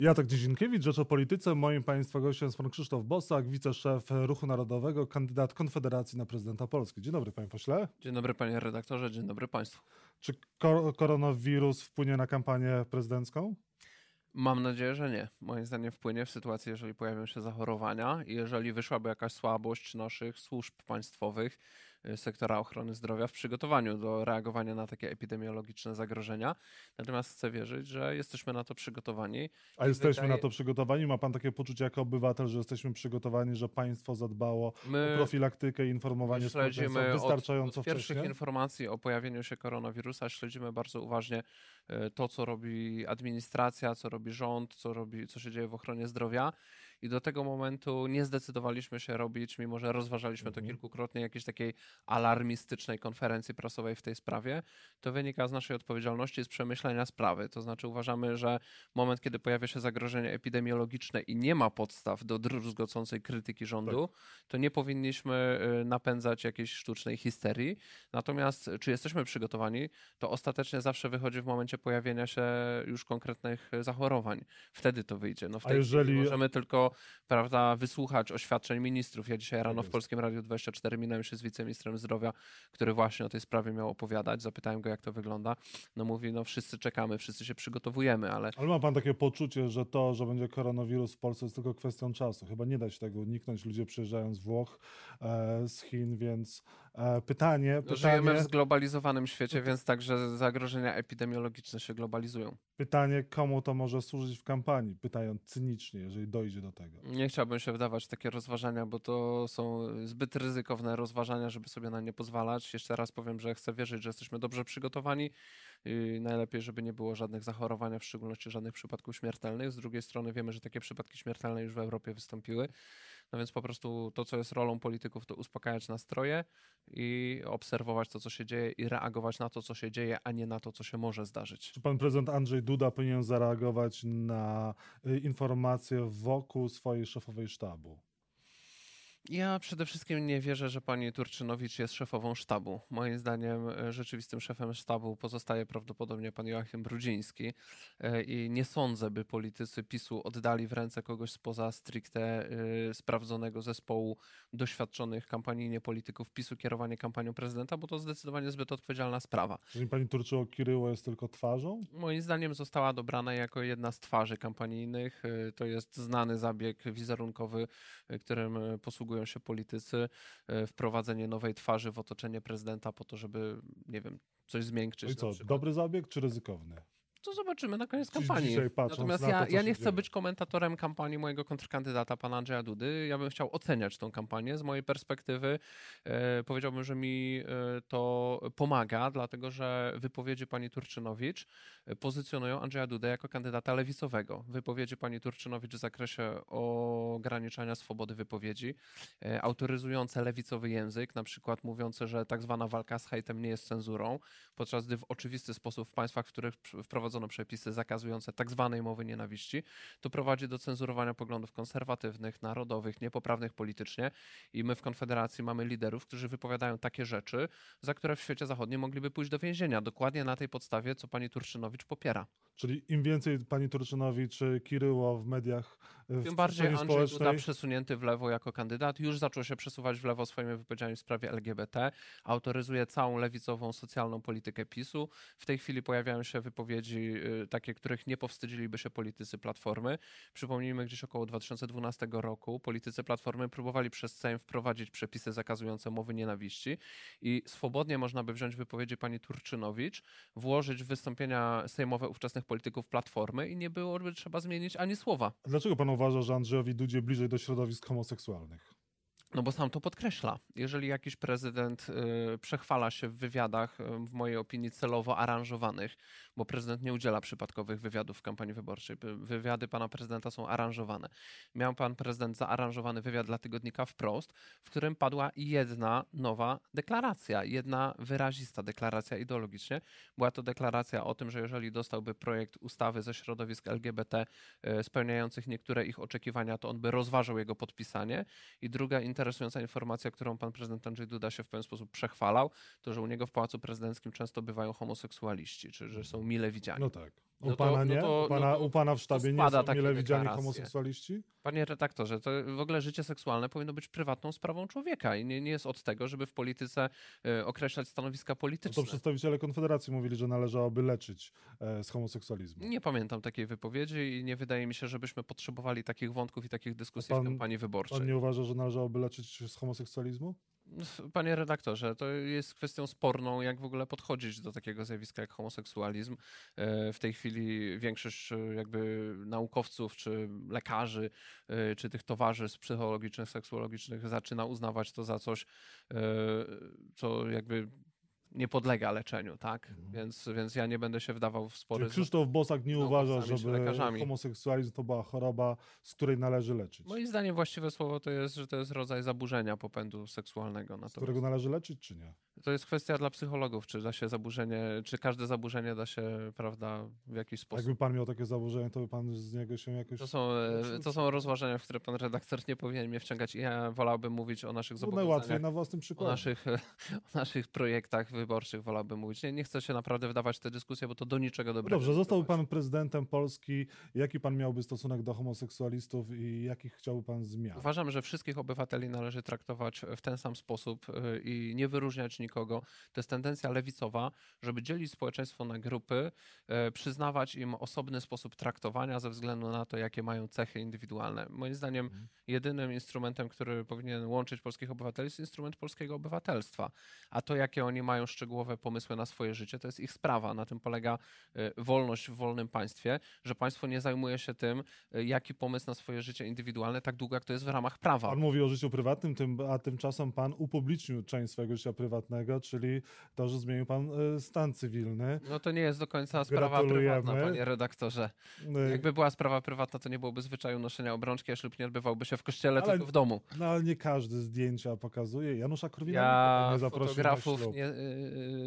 Jacek Dziezinkiewicz, Rzecz o Polityce. Moim Państwa gościem jest pan Krzysztof Bosak, wiceszef Ruchu Narodowego, kandydat Konfederacji na prezydenta Polski. Dzień dobry, panie pośle. Dzień dobry, panie redaktorze, dzień dobry państwu. Czy koronawirus wpłynie na kampanię prezydencką? Mam nadzieję, że nie. Moim zdaniem wpłynie w sytuacji, jeżeli pojawią się zachorowania i jeżeli wyszłaby jakaś słabość naszych służb państwowych, sektora ochrony zdrowia w przygotowaniu do reagowania na takie epidemiologiczne zagrożenia. Natomiast chcę wierzyć, że jesteśmy na to przygotowani. A jesteśmy wydaje... na to przygotowani? Ma pan takie poczucie jako obywatel, że jesteśmy przygotowani, że państwo zadbało My o profilaktykę i informowanie śledzimy wystarczająco od, od pierwszych informacji o pojawieniu się koronawirusa, śledzimy bardzo uważnie y, to, co robi administracja, co robi robi rząd, co, robi, co się dzieje w ochronie zdrowia. I do tego momentu nie zdecydowaliśmy się robić, mimo że rozważaliśmy to mhm. kilkukrotnie, jakiejś takiej alarmistycznej konferencji prasowej w tej sprawie. To wynika z naszej odpowiedzialności, z przemyślenia sprawy. To znaczy uważamy, że moment, kiedy pojawia się zagrożenie epidemiologiczne i nie ma podstaw do druzgocącej krytyki rządu, tak. to nie powinniśmy y, napędzać jakiejś sztucznej histerii. Natomiast czy jesteśmy przygotowani, to ostatecznie zawsze wychodzi w momencie pojawienia się już konkretnych zachorowań Wtedy to wyjdzie. No w tej jeżeli... możemy tylko prawda, wysłuchać oświadczeń ministrów. Ja dzisiaj rano w Polskim Radiu 24 minąłem się z wiceministrem zdrowia, który właśnie o tej sprawie miał opowiadać. Zapytałem go, jak to wygląda. No mówi, no wszyscy czekamy, wszyscy się przygotowujemy, ale... Ale ma pan takie poczucie, że to, że będzie koronawirus w Polsce jest tylko kwestią czasu. Chyba nie da się tego uniknąć. Ludzie przyjeżdżają z Włoch, e, z Chin, więc pytanie, no, pytanie... Żyjemy w zglobalizowanym świecie, więc także zagrożenia epidemiologiczne się globalizują. Pytanie, komu to może służyć w kampanii? Pytają cynicznie, jeżeli dojdzie do tego. Nie chciałbym się wdawać w takie rozważania, bo to są zbyt ryzykowne rozważania, żeby sobie na nie pozwalać. Jeszcze raz powiem, że chcę wierzyć, że jesteśmy dobrze przygotowani. I najlepiej, żeby nie było żadnych zachorowań, w szczególności żadnych przypadków śmiertelnych. Z drugiej strony wiemy, że takie przypadki śmiertelne już w Europie wystąpiły. No więc po prostu to, co jest rolą polityków, to uspokajać nastroje i obserwować to, co się dzieje i reagować na to, co się dzieje, a nie na to, co się może zdarzyć. Czy pan prezydent Andrzej Duda powinien zareagować na y, informacje wokół swojej szefowej sztabu? Ja przede wszystkim nie wierzę, że pani Turczynowicz jest szefową sztabu. Moim zdaniem e, rzeczywistym szefem sztabu pozostaje prawdopodobnie pan Joachim Brudziński e, i nie sądzę, by politycy PiSu oddali w ręce kogoś spoza stricte e, sprawdzonego zespołu doświadczonych kampanijnie polityków PiSu kierowanie kampanią prezydenta, bo to zdecydowanie zbyt odpowiedzialna sprawa. Czyli pani Turczyło Kiryło jest tylko twarzą? Moim zdaniem została dobrana jako jedna z twarzy kampanijnych. To jest znany zabieg wizerunkowy, którym posługuje posługują się politycy, e, wprowadzenie nowej twarzy w otoczenie prezydenta po to, żeby, nie wiem, coś zmiękczyć. No i co, dobry zabieg czy ryzykowny? To zobaczymy na koniec kampanii. Natomiast ja, to, ja nie chcę dzieje. być komentatorem kampanii mojego kontrkandydata, pana Andrzeja Dudy. Ja bym chciał oceniać tą kampanię. Z mojej perspektywy e, powiedziałbym, że mi e, to pomaga, dlatego że wypowiedzi pani Turczynowicz e, pozycjonują Andrzeja Dudę jako kandydata lewicowego. Wypowiedzi pani Turczynowicz w zakresie ograniczania swobody wypowiedzi, e, autoryzujące lewicowy język, na przykład mówiące, że tak zwana walka z hejtem nie jest cenzurą, podczas gdy w oczywisty sposób w państwach, w których wprowadzono wprowadzono przepisy zakazujące tak zwanej mowy nienawiści, to prowadzi do cenzurowania poglądów konserwatywnych, narodowych, niepoprawnych politycznie i my w Konfederacji mamy liderów, którzy wypowiadają takie rzeczy, za które w świecie zachodnim mogliby pójść do więzienia. Dokładnie na tej podstawie, co pani Turczynowicz popiera. Czyli im więcej pani Turczynowicz Kiryło w mediach w Tym bardziej Andrzej Duda przesunięty w lewo jako kandydat już zaczął się przesuwać w lewo swoimi wypowiedziami w sprawie LGBT, autoryzuje całą lewicową, socjalną politykę PiSu. W tej chwili pojawiają się wypowiedzi Y, takie, których nie powstydziliby się politycy Platformy. Przypomnijmy, gdzieś około 2012 roku politycy Platformy próbowali przez Sejm wprowadzić przepisy zakazujące mowy nienawiści i swobodnie można by wziąć wypowiedzi pani Turczynowicz, włożyć w wystąpienia sejmowe ówczesnych polityków Platformy i nie byłoby trzeba zmienić ani słowa. Dlaczego pan uważa, że Andrzejowi Dudzie bliżej do środowisk homoseksualnych? No bo sam to podkreśla. Jeżeli jakiś prezydent y, przechwala się w wywiadach, y, w mojej opinii celowo aranżowanych, bo prezydent nie udziela przypadkowych wywiadów w kampanii wyborczej. Wywiady pana prezydenta są aranżowane. Miał pan prezydent zaaranżowany wywiad dla tygodnika wprost, w którym padła jedna nowa deklaracja, jedna wyrazista deklaracja ideologicznie. Była to deklaracja o tym, że jeżeli dostałby projekt ustawy ze środowisk LGBT y, spełniających niektóre ich oczekiwania, to on by rozważał jego podpisanie. I druga interesująca informacja, którą pan prezydent Andrzej Duda się w pewien sposób przechwalał, to że u niego w Pałacu Prezydenckim często bywają homoseksualiści, czy że są mile widziani. No tak. U no pana to, nie? No to, u, pana, no to, u pana w sztabie nie są mile widziani homoseksualiści? Panie redaktorze, to w ogóle życie seksualne powinno być prywatną sprawą człowieka i nie, nie jest od tego, żeby w polityce e, określać stanowiska polityczne. No to przedstawiciele Konfederacji mówili, że należałoby leczyć e, z homoseksualizmu. Nie pamiętam takiej wypowiedzi i nie wydaje mi się, żebyśmy potrzebowali takich wątków i takich dyskusji pan, w kampanii wyborczej. Pan nie uważa, że należałoby leczyć z homoseksualizmu? Panie redaktorze, to jest kwestią sporną, jak w ogóle podchodzić do takiego zjawiska jak homoseksualizm. E, w tej chwili większość e, jakby naukowców, czy lekarzy, e, czy tych towarzystw psychologicznych, seksuologicznych zaczyna uznawać to za coś, co jakby nie podlega leczeniu, tak? Mhm. Więc, więc ja nie będę się wdawał w spory. Czyli Krzysztof Bosak nie uważa, żeby homoseksualizm to była choroba, z której należy leczyć. Moim zdaniem właściwe słowo to jest, że to jest rodzaj zaburzenia popędu seksualnego. Natomiast... Z którego należy leczyć, czy nie? To jest kwestia dla psychologów, czy da się zaburzenie, czy każde zaburzenie da się, prawda, w jakiś sposób. Jakby pan miał takie zaburzenie, to by pan z niego się jakoś... To są, e, to są rozważania, w które pan redaktor nie powinien mnie wciągać i ja wolałbym mówić o naszych no zobowiązaniach. Najłatwiej na własnym przykładzie. O naszych, o naszych projektach wyborczych wolałbym mówić. Nie, nie chcę się naprawdę wydawać w tę dyskusję, bo to do niczego dobrego. Dobrze, zostałby pan prezydentem Polski. Jaki pan miałby stosunek do homoseksualistów i jakich chciałby pan zmian? Uważam, że wszystkich obywateli należy traktować w ten sam sposób e, i nie wyróżniać nikogo. To jest tendencja lewicowa, żeby dzielić społeczeństwo na grupy, e, przyznawać im osobny sposób traktowania ze względu na to, jakie mają cechy indywidualne. Moim zdaniem mhm. jedynym instrumentem, który powinien łączyć polskich obywateli jest instrument polskiego obywatelstwa. A to, jakie oni mają szczegółowe pomysły na swoje życie, to jest ich sprawa. Na tym polega e, wolność w wolnym państwie, że państwo nie zajmuje się tym, e, jaki pomysł na swoje życie indywidualne, tak długo jak to jest w ramach prawa. Pan mówi o życiu prywatnym, a tymczasem pan upublicznił część swojego życia prywatnego, czyli to, że zmienił pan e, stan cywilny. No to nie jest do końca sprawa prywatna, panie redaktorze. Jakby była sprawa prywatna, to nie byłoby zwyczaju noszenia obrączki, a ślub nie odbywałby się w kościele, ale, tylko w domu. No ale nie każdy zdjęcia pokazuje. Janusza Korwina ja nie zaprosił fotografów nie,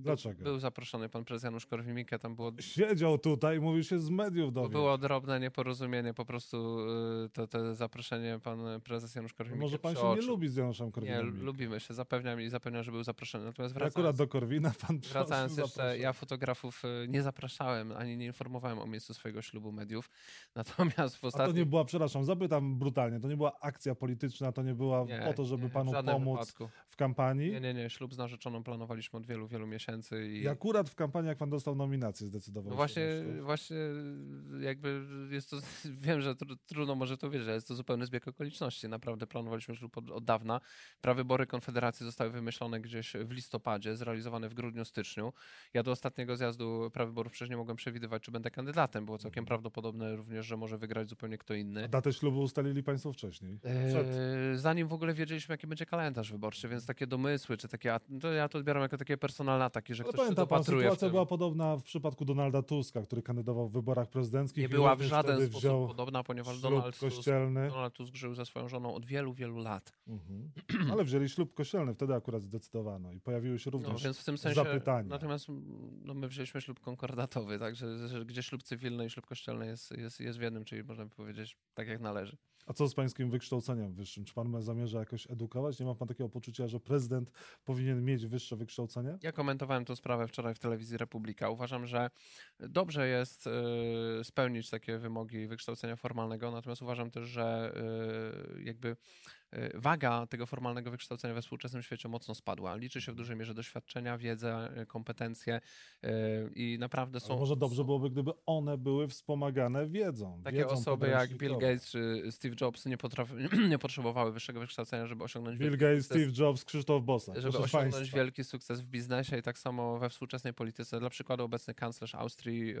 Dlaczego? Był zaproszony pan prezes Janusz Korwin-Mikke, tam było... Siedział tutaj, mówił się z mediów dowiedzieć. Było drobne nieporozumienie, po prostu yy, to, to zaproszenie pan prezes Janusz Korwin-Mikke Może pan się nie lubi z Januszem Korwinem? Nie, lubimy się, zapewniam i zapewniam, że był zaproszony. Natomiast wracając, Akurat do Korwina pan Wracając jeszcze, ja fotografów y, nie zapraszałem, ani nie informowałem o miejscu swojego ślubu mediów. Natomiast w ostatnim... A to nie była, przepraszam, zapytam brutalnie, to nie była akcja polityczna, to nie była nie, po to, żeby nie, panu pomóc wypadku. w kampanii? Nie, nie, nie. Ślub z narzeczoną planowaliśmy od wielu, wielu miesięcy. I, I akurat w kampanii, jak pan dostał nominację, zdecydował no właśnie, właśnie jakby jest to, wiem, że trudno może to wiedzieć, ale jest to zupełny zbieg okoliczności. Naprawdę planowaliśmy ślub od, od dawna. Prawybory Konfederacji zostały wymyślone gdzieś w listopadzie, zrealizowane w grudniu, styczniu. Ja do ostatniego zjazdu prawyborów przecież nie mogłem przewidywać, czy będę kandydatem. Było całkiem mhm. prawdopodobne również, że może wygrać zupełnie kto inny. A datę ślubu ustalili państwo wcześniej? Przed... Eee, zanim w ogóle wiedzieliśmy, jaki będzie kalendarz wyborczy, więc takie domysły, czy takie, to ja to odbieram jako takie personalne ataki, że ktoś pamięta się pan, sytuacja była podobna w przypadku Donalda Tuska, który kandydował w wyborach prezydenckich. Nie była w żaden sposób wziął podobna, ponieważ Donald Tusk, Donald Tusk żył ze swoją żoną od wielu, wielu lat. Mhm. Ale wzięli ślub kościelny, wtedy akurat zdecydowano i pojawiły się również no, więc w tym sensie, zapytania. Natomiast no, my wzięliśmy ślub konkordatowy, także że, gdzie ślub cywilny i ślub kościelny jest, jest, jest w jednym, czyli można by powiedzieć tak jak należy. A co z pańskim wykształceniem wyższym? Czy pan zamierza jakoś edukować? Nie ma pan takiego poczucia, że prezydent powinien mieć wyższe wykształcenie? Ja komentowałem tę sprawę wczoraj w telewizji Republika. Uważam, że dobrze jest y, spełnić takie wymogi wykształcenia formalnego, natomiast uważam też, że y, jakby waga tego formalnego wykształcenia we współczesnym świecie mocno spadła. Liczy się w dużej mierze doświadczenia, wiedzę, e, kompetencje e, i naprawdę są... Ale może dobrze byłoby, gdyby one były wspomagane wiedzą. Takie wiedzą osoby jak Bill Gates czy Steve Jobs nie, nie potrzebowały wyższego wykształcenia, żeby osiągnąć... Bill Gates, sukces, Steve Jobs, Krzysztof Bosak. Żeby osiągnąć państwa. wielki sukces w biznesie i tak samo we współczesnej polityce. Dla przykładu obecny kanclerz Austrii,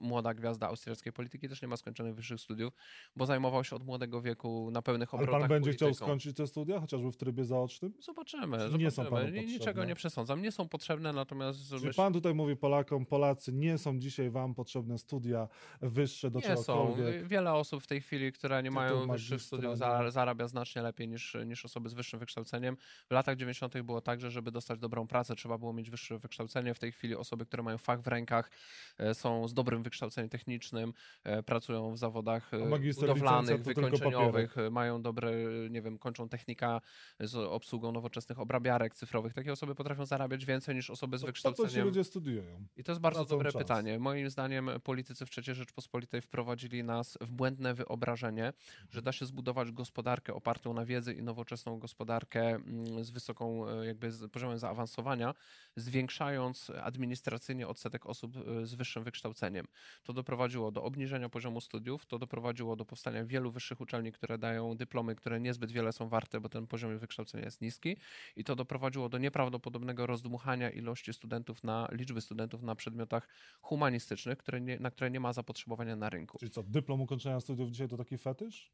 młoda gwiazda austriackiej polityki też nie ma skończonych wyższych studiów, bo zajmował się od młodego wieku na pełnych obrotach Ale pan będzie chciał skończyć te studia, chociażby w trybie zaocznym? Zobaczymy. zobaczymy. Nie są panu Niczego nie przesądzam. Nie są potrzebne, natomiast... Myśl... pan tutaj mówi Polakom, Polacy, nie są dzisiaj wam potrzebne studia wyższe do nie czegokolwiek. są. Wiele osób w tej chwili, które nie mają wyższych studiów, zarabia znacznie lepiej niż, niż osoby z wyższym wykształceniem. W latach 90. było tak, że żeby dostać dobrą pracę, trzeba było mieć wyższe wykształcenie. W tej chwili osoby, które mają fach w rękach, e, są z dobrym wykształceniem technicznym, e, pracują w zawodach e, budowlanych, wykończeniowych, mają dobre, nie wiem, wiem, kończą technika z obsługą nowoczesnych obrabiarek cyfrowych. Takie osoby potrafią zarabiać więcej niż osoby z wykształceniem. Po co ci ludzie studiują? I to jest bardzo dobre czas. pytanie. Moim zdaniem politycy w III Rzeczpospolitej wprowadzili nas w błędne wyobrażenie, że da się zbudować gospodarkę opartą na wiedzy i nowoczesną gospodarkę mm, z wysoką e, jakby z poziomem zaawansowania, zwiększając administracyjnie odsetek osób e, z wyższym wykształceniem. To doprowadziło do obniżenia poziomu studiów, to doprowadziło do powstania wielu wyższych uczelni, które dają dyplomy, które niezbyt wiele są warte, bo ten poziom wykształcenia jest niski i to doprowadziło do nieprawdopodobnego rozdmuchania ilości studentów na liczby studentów na przedmiotach humanistycznych, które nie, na które nie ma zapotrzebowania na rynku. Czyli co, dyplom ukończenia studiów dzisiaj to taki fetysz?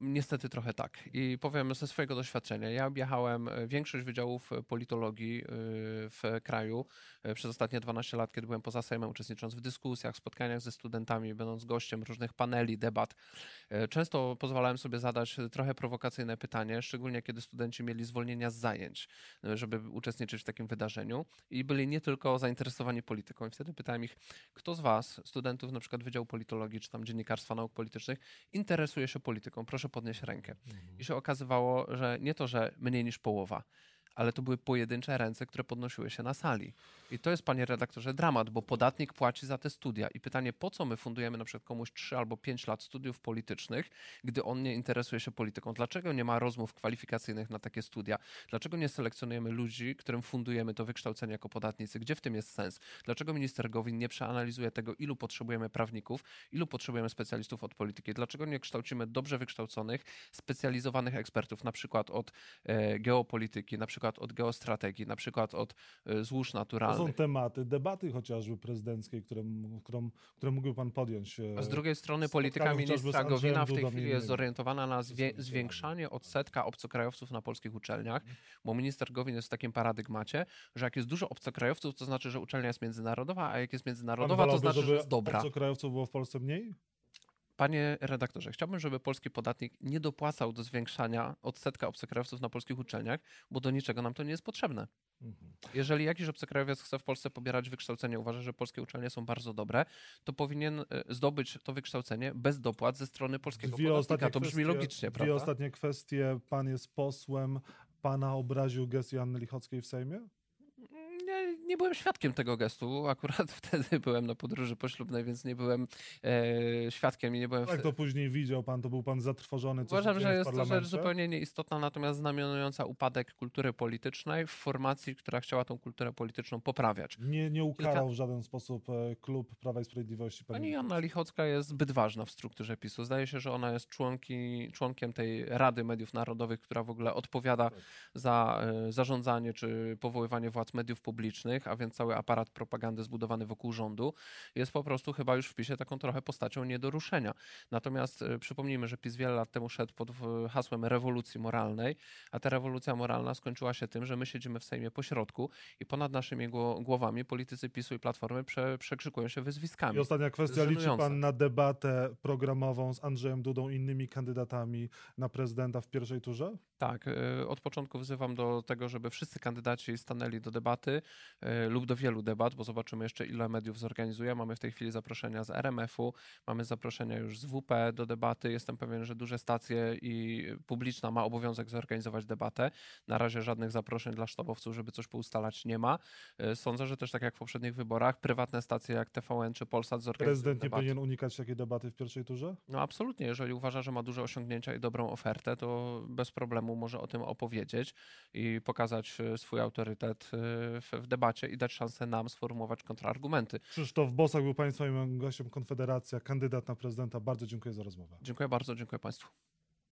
Niestety trochę tak. I powiem ze swojego doświadczenia. Ja objechałem e, większość wydziałów e, politologii e, w kraju przez ostatnie 12 lat, kiedy byłem poza Sejmem, uczestnicząc w dyskusjach, spotkaniach ze studentami, będąc gościem różnych paneli, debat. Często pozwalałem sobie zadać trochę prowokacyjne pytanie, szczególnie kiedy studenci mieli zwolnienia z zajęć, żeby uczestniczyć w takim wydarzeniu i byli nie tylko zainteresowani polityką. I wtedy pytałem ich, kto z Was, studentów na przykład Wydziału Politologii czy tam Dziennikarstwa Nauk Politycznych, interesuje się polityką? proszę podnieść rękę. I się okazywało, że nie to, że mniej niż połowa, ale to były pojedyncze ręce, które podnosiły się na sali. I to jest, panie redaktorze, dramat, bo podatnik płaci za te studia. I pytanie, po co my fundujemy na przykład komuś 3 albo 5 lat studiów politycznych, gdy on nie interesuje się polityką? Dlaczego nie ma rozmów kwalifikacyjnych na takie studia? Dlaczego nie selekcjonujemy ludzi, którym fundujemy to wykształcenie jako podatnicy? Gdzie w tym jest sens? Dlaczego minister Gowin nie przeanalizuje tego, ilu potrzebujemy prawników, ilu potrzebujemy specjalistów od polityki? Dlaczego nie kształcimy dobrze wykształconych, specjalizowanych ekspertów, na przykład od e, geopolityki, na przykład od geostrategii, na przykład od e, złóż naturalnych? są tematy, debaty chociażby prezydenckiej, które, którą, które mógłby pan podjąć. A z drugiej strony polityka ministra Gowina w tej chwili jest zorientowana na zwie, zwiększanie odsetka obcokrajowców na polskich uczelniach, bo minister Gowin jest w takim paradygmacie, że jak jest dużo obcokrajowców, to znaczy, że uczelnia jest międzynarodowa, a jak jest międzynarodowa, to znaczy, że jest dobra. obcokrajowców było w Polsce mniej? Panie redaktorze, chciałbym, żeby polski podatnik nie dopłacał do zwiększania odsetka obcokrajowców na polskich uczelniach, bo do niczego nam to nie jest potrzebne. Mhm. Jeżeli jakiś obcokrajowiec chce w Polsce pobierać wykształcenie, uważa, że polskie uczelnie są bardzo dobre, to powinien e, zdobyć to wykształcenie bez dopłat ze strony polskiego dwie podatnika. To brzmi logicznie, dwie prawda? Dwie ostatnie kwestie. Pan jest posłem. Pana obraził gest Joanny Lichockiej w Sejmie? Nie, nie byłem świadkiem tego gestu. Akurat wtedy byłem na podróży poślubnej, więc nie byłem e, świadkiem i nie byłem... Jak to później widział pan? To był pan zatrwożony? Uważam, że jest to rzecz zupełnie nieistotna, natomiast znamionująca upadek kultury politycznej w formacji, która chciała tą kulturę polityczną poprawiać. Nie, nie ukarał Kilka... w żaden sposób e, klub Prawa i Sprawiedliwości. Pani, Joanna Lichocka jest zbyt ważna w strukturze PiSu. Zdaje się, że ona jest członki, członkiem tej Rady Mediów Narodowych, która w ogóle odpowiada tak. za e, zarządzanie czy powoływanie władz mediów publicznych publicznych, a więc cały aparat propagandy zbudowany wokół rządu, jest po prostu chyba już w PiSie taką trochę postacią nie do ruszenia. Natomiast y, przypomnijmy, że PiS wiele lat temu szedł pod hasłem rewolucji moralnej, a ta rewolucja moralna skończyła się tym, że my siedzimy w Sejmie po środku i ponad naszymi głowami politycy PiSu i Platformy prze, przekrzykują się wyzwiskami. I ostatnia kwestia, liczy pan na debatę programową z Andrzejem Dudą i innymi kandydatami na prezydenta w pierwszej turze? Tak, y, od początku wzywam do tego, żeby wszyscy kandydaci stanęli do debaty. E, lub do wielu debat, bo zobaczymy jeszcze ile mediów zorganizuje. Mamy w tej chwili zaproszenia z RMF-u, mamy zaproszenia już z WP do debaty. Jestem pewien, że duże stacje i publiczna ma obowiązek zorganizować debatę. Na razie żadnych zaproszeń dla sztabowców, żeby coś poustalać nie ma. E, sądzę, że też tak jak w poprzednich wyborach, prywatne stacje jak TVN czy Polsat zorganizują Prezydent nie powinien unikać takiej debaty w pierwszej turze? No absolutnie. Jeżeli uważa, że ma duże osiągnięcia i dobrą ofertę, to bez problemu może o tym opowiedzieć i pokazać e, swój autorytet w, w debacie i dać szansę nam sformułować kontrargumenty. Krzysztof Bosak był Państwa i moim gościem Konfederacja, kandydat na prezydenta. Bardzo dziękuję za rozmowę. Dziękuję bardzo, dziękuję Państwu.